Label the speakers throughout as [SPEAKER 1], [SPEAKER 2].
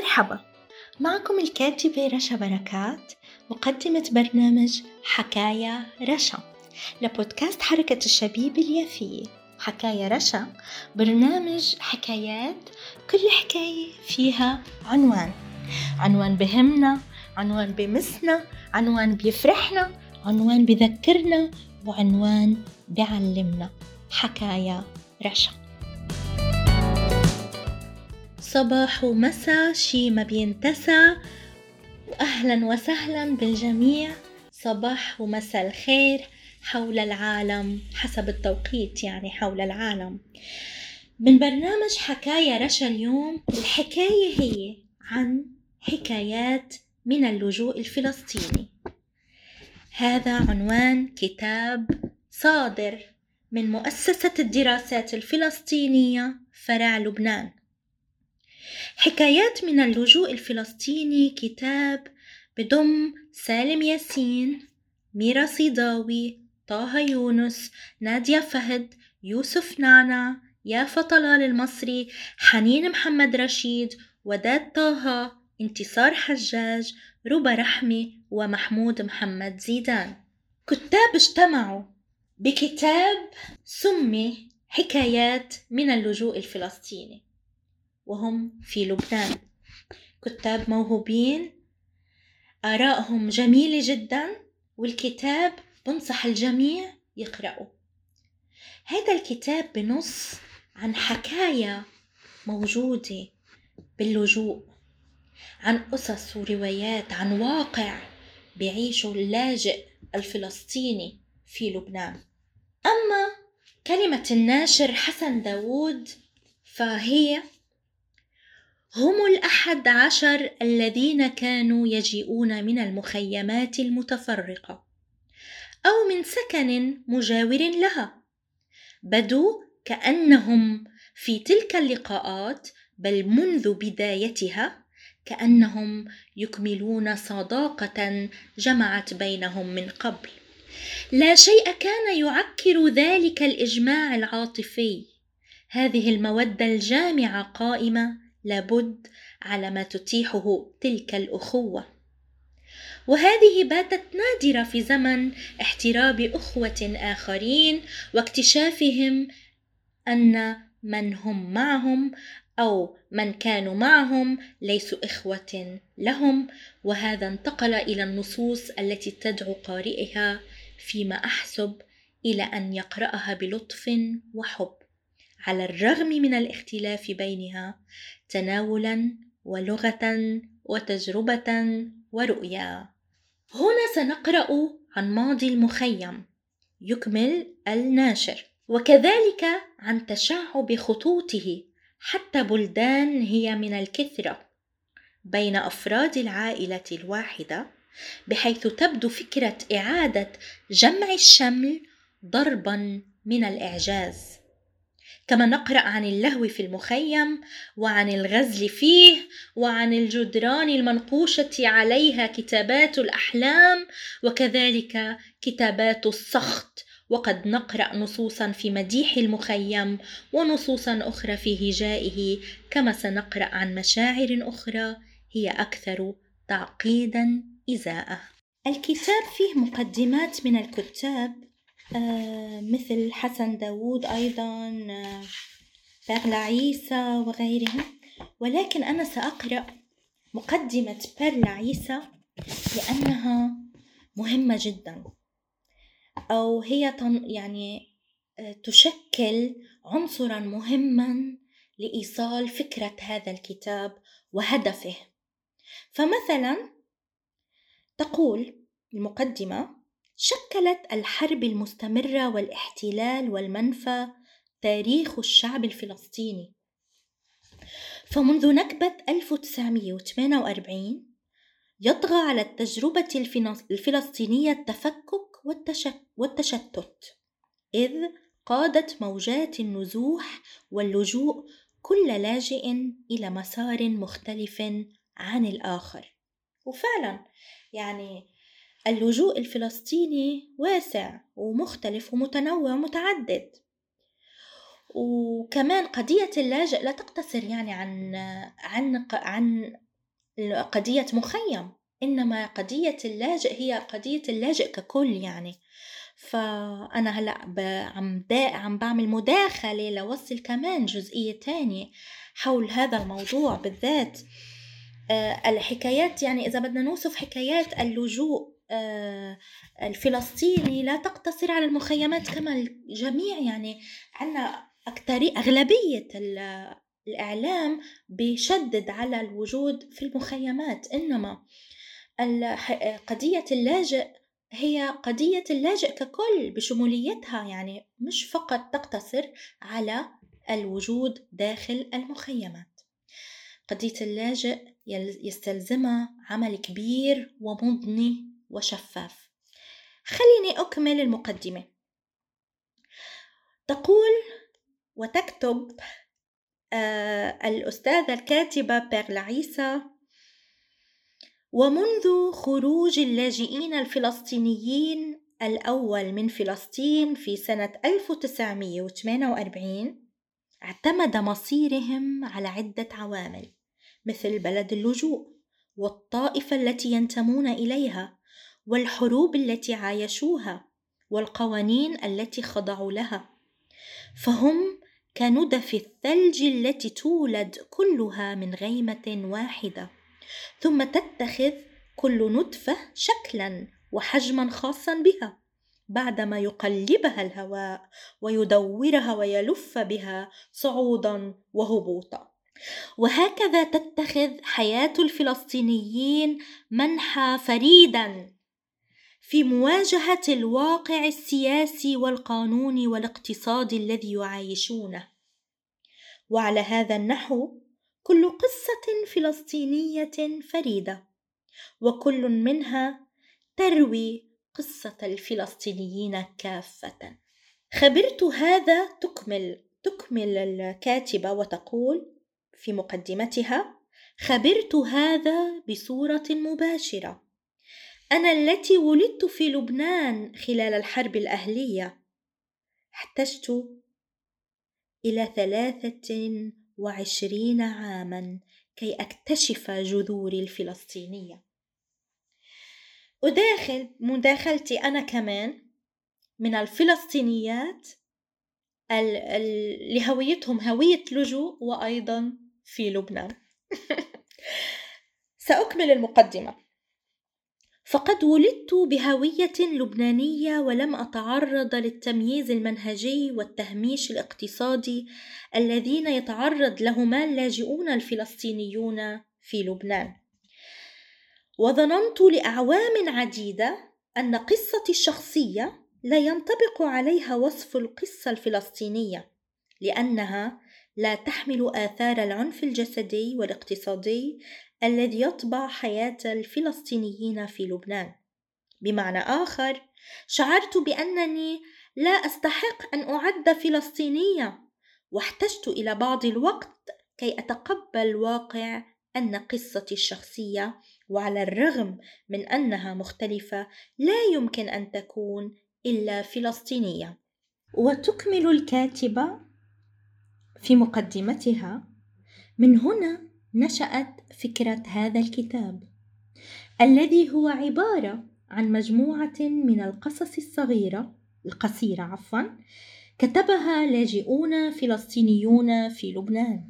[SPEAKER 1] مرحبا. معكم الكاتبة رشا بركات مقدمة برنامج حكاية رشا لبودكاست حركة الشبيب اليافية. حكاية رشا برنامج حكايات كل حكاية فيها عنوان. عنوان بهمنا عنوان بمسنا عنوان بيفرحنا عنوان بذكرنا وعنوان بعلمنا. حكاية رشا. صباح ومساء شي ما بينتسى وأهلا وسهلا بالجميع. صباح ومساء الخير حول العالم حسب التوقيت يعني حول العالم. من برنامج حكاية رشا اليوم الحكاية هي عن حكايات من اللجوء الفلسطيني. هذا عنوان كتاب صادر من مؤسسة الدراسات الفلسطينية فرع لبنان. حكايات من اللجوء الفلسطيني كتاب بضم سالم ياسين ميرا صيداوي طه يونس نادية فهد يوسف نانا يافا طلال المصري حنين محمد رشيد وداد طه انتصار حجاج ربى رحمي ومحمود محمد زيدان. كتاب اجتمعوا بكتاب سمي حكايات من اللجوء الفلسطيني. وهم في لبنان. كتاب موهوبين. آرائهم جميلة جدا والكتاب بنصح الجميع يقرأوا. هذا الكتاب بنص عن حكاية موجودة باللجوء عن قصص وروايات عن واقع بيعيشه اللاجئ الفلسطيني في لبنان. أما كلمة الناشر حسن داوود فهي هم الأحد عشر الذين كانوا يجيئون من المخيمات المتفرقة أو من سكن مجاور لها. بدوا كأنهم في تلك اللقاءات بل منذ بدايتها كأنهم يكملون صداقة جمعت بينهم من قبل. لا شيء كان يعكر ذلك الإجماع العاطفي. هذه المودة الجامعة قائمة لابد على ما تتيحه تلك الأخوة. وهذه باتت نادرة في زمن احتراب أخوة آخرين واكتشافهم أن من هم معهم أو من كانوا معهم ليسوا إخوة لهم وهذا انتقل إلى النصوص التي تدعو قارئها فيما أحسب إلى أن يقرأها بلطف وحب. على الرغم من الاختلاف بينها تناولا ولغة وتجربة ورؤيه هنا سنقرأ عن ماضي المخيم يكمل الناشر. وكذلك عن تشعب خطوطه حتى بلدان هي من الكثرة بين أفراد العائلة الواحدة بحيث تبدو فكرة إعادة جمع الشمل ضربا من الإعجاز. كما نقرأ عن اللهو في المخيم وعن الغزل فيه وعن الجدران المنقوشة عليها كتابات الأحلام وكذلك كتابات السخط. وقد نقرأ نصوصا في مديح المخيم ونصوصا أخرى في هجائه كما سنقرأ عن مشاعر أخرى هي أكثر تعقيدا إزاءة. الكتاب فيه مقدمات من الكتاب مثل حسن داوود أيضا آه، بيرلا عيسى وغيرهم. ولكن أنا سأقرأ مقدمة بيرلا عيسى لأنها مهمة جدا. أو هي يعني آه، تشكل عنصرا مهما لإيصال فكرة هذا الكتاب وهدفه. فمثلا تقول المقدمة شكلت الحرب المستمرة والاحتلال والمنفى تاريخ الشعب الفلسطيني. فمنذ نكبة 1948 يطغى على التجربة الفلسطينية التفكك والتشتت إذ قادت موجات النزوح واللجوء كل لاجئ إلى مسار مختلف عن الآخر. وفعلا يعني اللجوء الفلسطيني واسع ومختلف ومتنوع ومتعدد. وكمان قضية اللاجئ لا تقتصر يعني عن عن عن قضية مخيم إنما قضية اللاجئ هي قضية اللاجئ ككل يعني. فأنا هلأ عم عم بعمل مداخلة لوصل كمان جزئية تانية حول هذا الموضوع بالذات. آه، الحكايات يعني إذا بدنا نوصف حكايات اللجوء الفلسطيني لا تقتصر على المخيمات كما الجميع يعني عنا أكتري أغلبية الإعلام بيشدد على الوجود في المخيمات. إنما قضية اللاجئ هي قضية اللاجئ ككل بشموليتها يعني مش فقط تقتصر على الوجود داخل المخيمات. قضية اللاجئ يستلزمها عمل كبير ومضني. وشفاف. خليني أكمل المقدمة. تقول وتكتب آه الأستاذة الكاتبة بيرلا عيسى ومنذ خروج اللاجئين الفلسطينيين الأول من فلسطين في سنة 1948 اعتمد مصيرهم على عدة عوامل مثل بلد اللجوء والطائفة التي ينتمون إليها والحروب التي عايشوها والقوانين التي خضعوا لها. فهم كندف الثلج التي تولد كلها من غيمة واحدة ثم تتخذ كل نطفة شكلا وحجما خاصا بها بعدما يقلبها الهواء ويدورها ويلف بها صعودا وهبوطا. وهكذا تتخذ حياة الفلسطينيين منحى فريدا في مواجهة الواقع السياسي والقانوني والاقتصادي الذي يعايشونه. وعلى هذا النحو كل قصة فلسطينية فريدة وكل منها تروي قصة الفلسطينيين كافة. خبرت هذا تكمل تكمل الكاتبة وتقول في مقدمتها خبرت هذا بصورة مباشرة. أنا التي ولدت في لبنان خلال الحرب الأهلية. احتجت إلى ثلاثة وعشرين عاما كي أكتشف جذوري الفلسطينية. أداخل مداخلتي أنا كمان من الفلسطينيات اللي هويتهم هوية لجوء وأيضا في لبنان. سأكمل المقدمة. فقد ولدت بهوية لبنانية ولم أتعرض للتمييز المنهجي والتهميش الاقتصادي الذين يتعرض لهما اللاجئون الفلسطينيون في لبنان. وظننت لأعوام عديدة أن قصتي الشخصية لا ينطبق عليها وصف القصة الفلسطينية لأنها لا تحمل آثار العنف الجسدي والاقتصادي الذي يطبع حياة الفلسطينيين في لبنان. بمعنى آخر، شعرت بأنني لا أستحق أن أعد فلسطينية، واحتجت إلى بعض الوقت كي أتقبل واقع أن قصتي الشخصية وعلى الرغم من أنها مختلفة لا يمكن أن تكون إلا فلسطينية. وتكمل الكاتبة في مقدمتها من هنا نشأت فكرة هذا الكتاب الذي هو عبارة عن مجموعة من القصص الصغيرة القصيرة عفوا كتبها لاجئون فلسطينيون في لبنان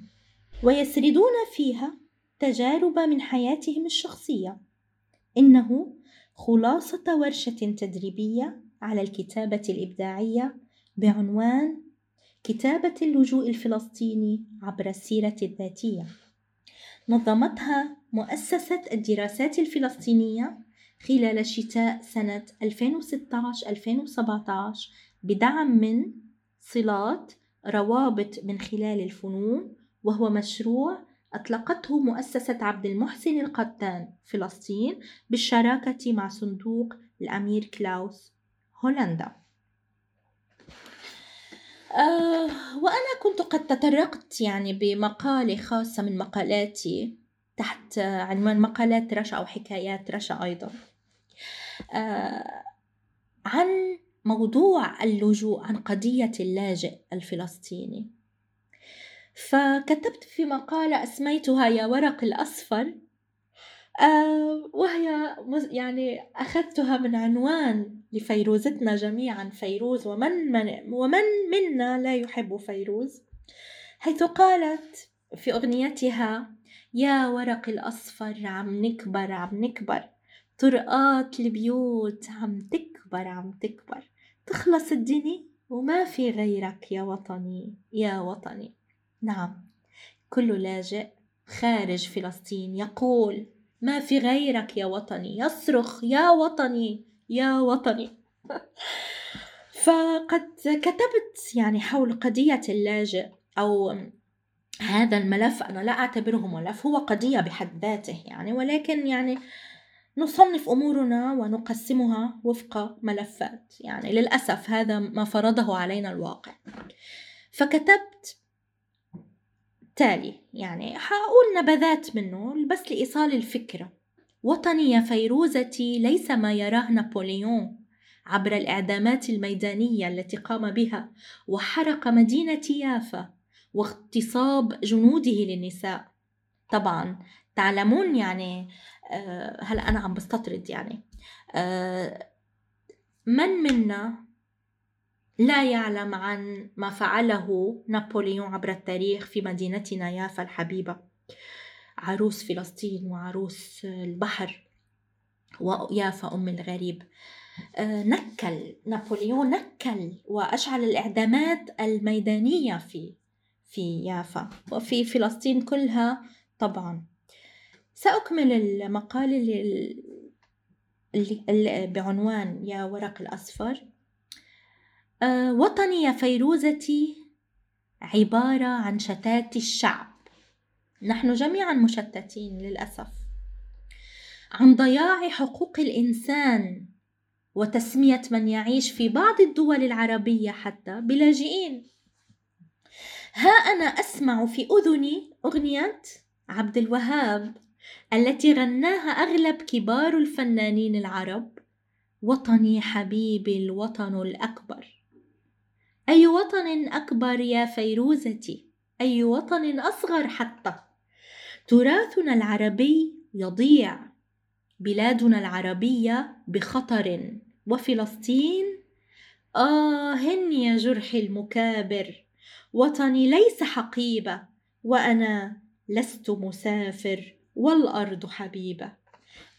[SPEAKER 1] ويسردون فيها تجارب من حياتهم الشخصية. إنه خلاصة ورشة تدريبية على الكتابة الإبداعية بعنوان كتابة اللجوء الفلسطيني عبر السيرة الذاتية. نظمتها مؤسسة الدراسات الفلسطينية خلال شتاء سنة 2016-2017 بدعم من صلات روابط من خلال الفنون وهو مشروع أطلقته مؤسسة عبد المحسن القتان فلسطين بالشراكة مع صندوق الأمير كلاوس هولندا. آه وأنا كنت قد تطرقت يعني بمقالة خاصة من مقالاتي تحت عنوان مقالات رشا أو حكايات رشا أيضا. آه عن موضوع اللجوء عن قضية اللاجئ الفلسطيني. فكتبت في مقالة أسميتها يا ورق الأصفر آه وهي يعني أخذتها من عنوان لفيروزتنا جميعا فيروز ومن, من ومن منا لا يحب فيروز حيث قالت في أغنيتها يا ورق الأصفر عم نكبر عم نكبر طرقات البيوت عم تكبر عم تكبر تخلص الدنيا وما في غيرك يا وطني يا وطني. نعم كل لاجئ خارج فلسطين يقول ما في غيرك يا وطني يصرخ يا وطني يا وطني. فقد كتبت يعني حول قضية اللاجئ أو هذا الملف أنا لا أعتبره ملف هو قضية بحد ذاته يعني ولكن يعني نصنف أمورنا ونقسمها وفق ملفات يعني للأسف هذا ما فرضه علينا الواقع. فكتبت تالي يعني حأقول نبذات منه بس لإيصال الفكرة. وطني يا فيروزتي ليس ما يراه نابليون عبر الإعدامات الميدانية التي قام بها وحرق مدينة يافا واغتصاب جنوده للنساء. طبعا تعلمون يعني آه، هلا أنا عم بستطرد يعني؟ آه، من منا لا يعلم عن ما فعله نابليون عبر التاريخ في مدينتنا يافا الحبيبة. عروس فلسطين وعروس البحر ويافا أم الغريب. آه، نكل نابليون نكل وأشعل الإعدامات الميدانية في في يافا وفي فلسطين كلها طبعا. سأكمل المقال اللي, بعنوان يا ورق الأصفر. أه وطني يا فيروزتي عبارة عن شتات الشعب. نحن جميعا مشتتين للأسف. عن ضياع حقوق الإنسان وتسمية من يعيش في بعض الدول العربية حتى بلاجئين. ها أنا أسمع في أذني أغنية عبد الوهاب التي غناها أغلب كبار الفنانين العرب. وطني حبيبي الوطن الأكبر. أي وطن أكبر يا فيروزتي؟ أي وطن أصغر حتى؟ تراثنا العربي يضيع بلادنا العربية بخطر. وفلسطين؟ آه يا جرحي المكابر. وطني ليس حقيبة وأنا لست مسافر والأرض حبيبة.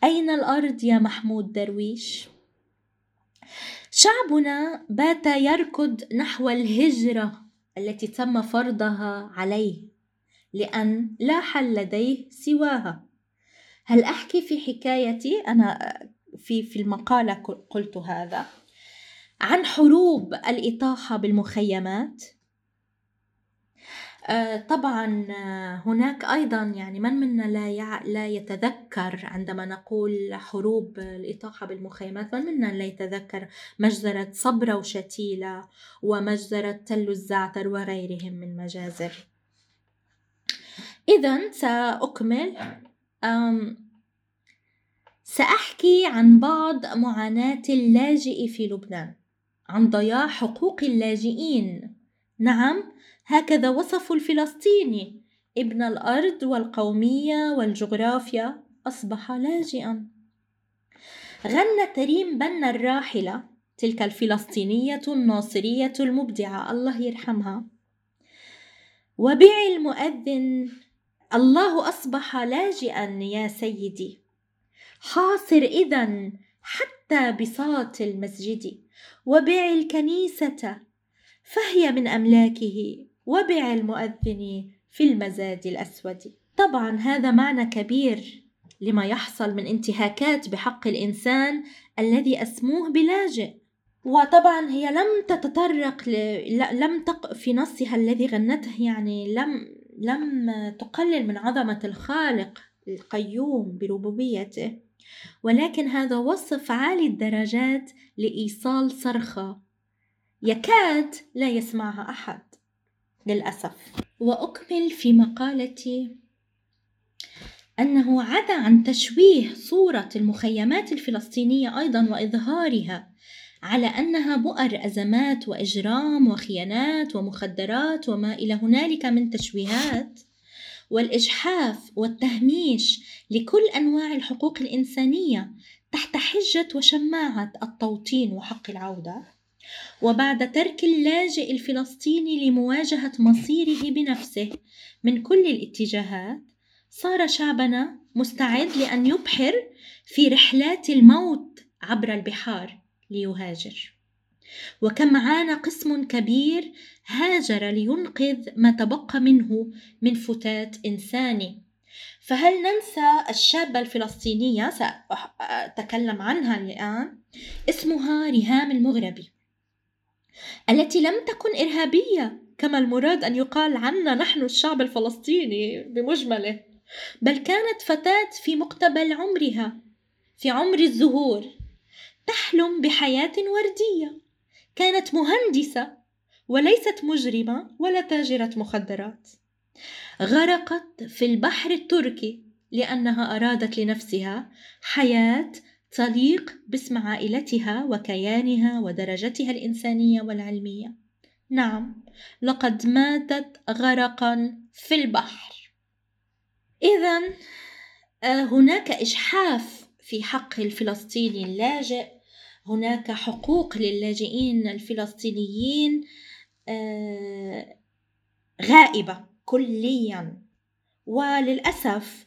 [SPEAKER 1] أين الأرض يا محمود درويش؟ شعبنا بات يركض نحو الهجرة التي تم فرضها عليه لأن لا حل لديه سواها. هل أحكي في حكايتي؟ أنا في في المقالة قلت هذا. عن حروب الإطاحة بالمخيمات طبعا آه، هناك أيضا يعني من منا لا يع... لا يتذكر عندما نقول حروب الإطاحة بالمخيمات من منا لا يتذكر مجزرة صبرة وشتيلة ومجزرة تل الزعتر وغيرهم من مجازر. إذا سأكمل. سأحكي عن بعض معاناة اللاجئ في لبنان عن ضياع حقوق اللاجئين. نعم هكذا وصفوا الفلسطيني. ابن الأرض والقومية والجغرافيا أصبح لاجئا. غنت ريم بنا الراحلة تلك الفلسطينية الناصرية المبدعة الله يرحمها. وبع المؤذن الله أصبح لاجئا يا سيدي. حاصر إذا حتى بساط المسجد. وبع الكنيسة فهي من أملاكه. وبع المؤذن في المزاد الأسود. طبعا هذا معنى كبير لما يحصل من انتهاكات بحق الإنسان الذي أسموه بلاجئ. وطبعا هي لم تتطرق ل... لم تق في نصها الذي غنته يعني لم لم تقلل من عظمة الخالق القيوم بربوبيته. ولكن هذا وصف عالي الدرجات لإيصال صرخة يكاد لا يسمعها أحد. للأسف. وأكمل في مقالتي أنه عدا عن تشويه صورة المخيمات الفلسطينية أيضا وإظهارها على أنها بؤر أزمات وإجرام وخيانات ومخدرات وما إلى هنالك من تشويهات والإجحاف والتهميش لكل أنواع الحقوق الإنسانية تحت حجة وشماعة التوطين وحق العودة. وبعد ترك اللاجئ الفلسطيني لمواجهة مصيره بنفسه من كل الاتجاهات صار شعبنا مستعد لأن يبحر في رحلات الموت عبر البحار ليهاجر. وكم عانى قسم كبير هاجر لينقذ ما تبقى منه من فتات إنساني. فهل ننسى الشابة الفلسطينية؟ سأتكلم عنها الآن. اسمها ريهام المغربي. التي لم تكن إرهابية كما المراد أن يقال عنا نحن الشعب الفلسطيني بمجمله. بل كانت فتاة في مقتبل عمرها في عمر الزهور تحلم بحياة وردية. كانت مهندسة وليست مجرمة ولا تاجرة مخدرات. غرقت في البحر التركي لأنها أرادت لنفسها حياة تليق باسم عائلتها وكيانها ودرجتها الإنسانية والعلمية. نعم لقد ماتت غرقا في البحر. إذا آه، هناك إجحاف في حق الفلسطيني اللاجئ. هناك حقوق للاجئين الفلسطينيين آه، غائبة كليا. وللأسف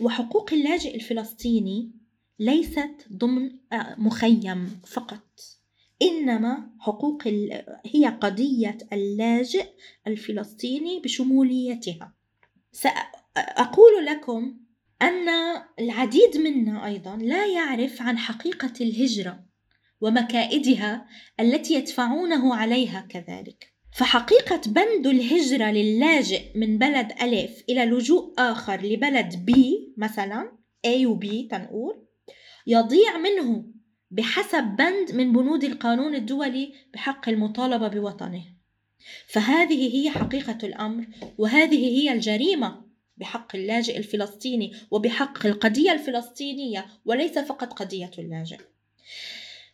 [SPEAKER 1] وحقوق اللاجئ الفلسطيني ليست ضمن آه، مخيم فقط. إنما حقوق هي قضية اللاجئ الفلسطيني بشموليتها. سأقول لكم أن العديد منا أيضا لا يعرف عن حقيقة الهجرة ومكائدها التي يدفعونه عليها كذلك. فحقيقة بند الهجرة للاجئ من بلد ألف إلى لجوء آخر لبلد بي مثلا A و B تنقول يضيع منه بحسب بند من بنود القانون الدولي بحق المطالبة بوطنه. فهذه هي حقيقة الأمر وهذه هي الجريمة بحق اللاجئ الفلسطيني وبحق القضية الفلسطينية وليس فقط قضية اللاجئ.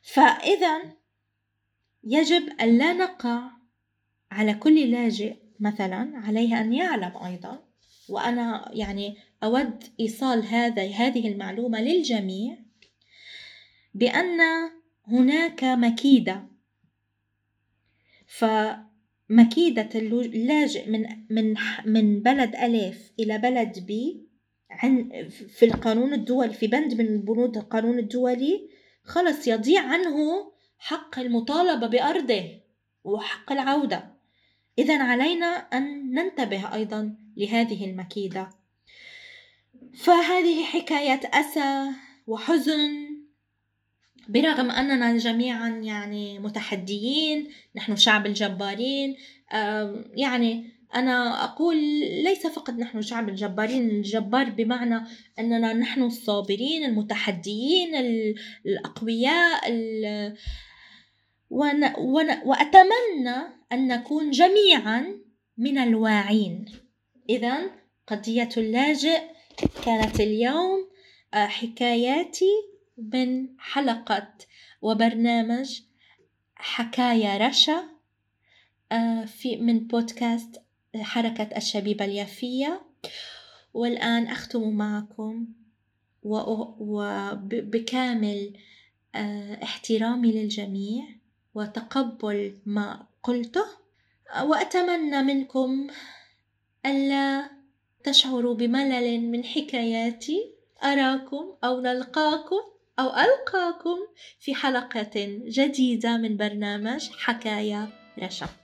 [SPEAKER 1] فإذا يجب أن لا نقع على كل لاجئ مثلا عليه أن يعلم أيضا. وأنا يعني أود إيصال هذا هذه المعلومة للجميع. بأن هناك مكيدة. فمكيدة اللاجئ من من من بلد ألف إلى بلد بي عن في القانون الدولي في بند من بنود القانون الدولي خلص يضيع عنه حق المطالبة بأرضه وحق العودة. إذا علينا أن ننتبه أيضا لهذه المكيدة. فهذه حكاية أسى وحزن برغم أننا جميعا يعني متحديين نحن شعب الجبارين يعني أنا أقول ليس فقط نحن شعب الجبارين الجبار بمعنى أننا نحن الصابرين المتحديين الأقوياء وأتمنى أن نكون جميعا من الواعين. إذا قضية اللاجئ كانت اليوم آه، حكاياتي من حلقة وبرنامج حكاية رشا آه، في من بودكاست حركة الشبيبة اليافية. والآن أختم معكم وبكامل آه، احترامي للجميع وتقبل ما قلته. وأتمنى منكم ألا تشعروا بملل من حكاياتي. أراكم أو نلقاكم. أو ألقاكم في حلقة جديدة من برنامج حكاية رشا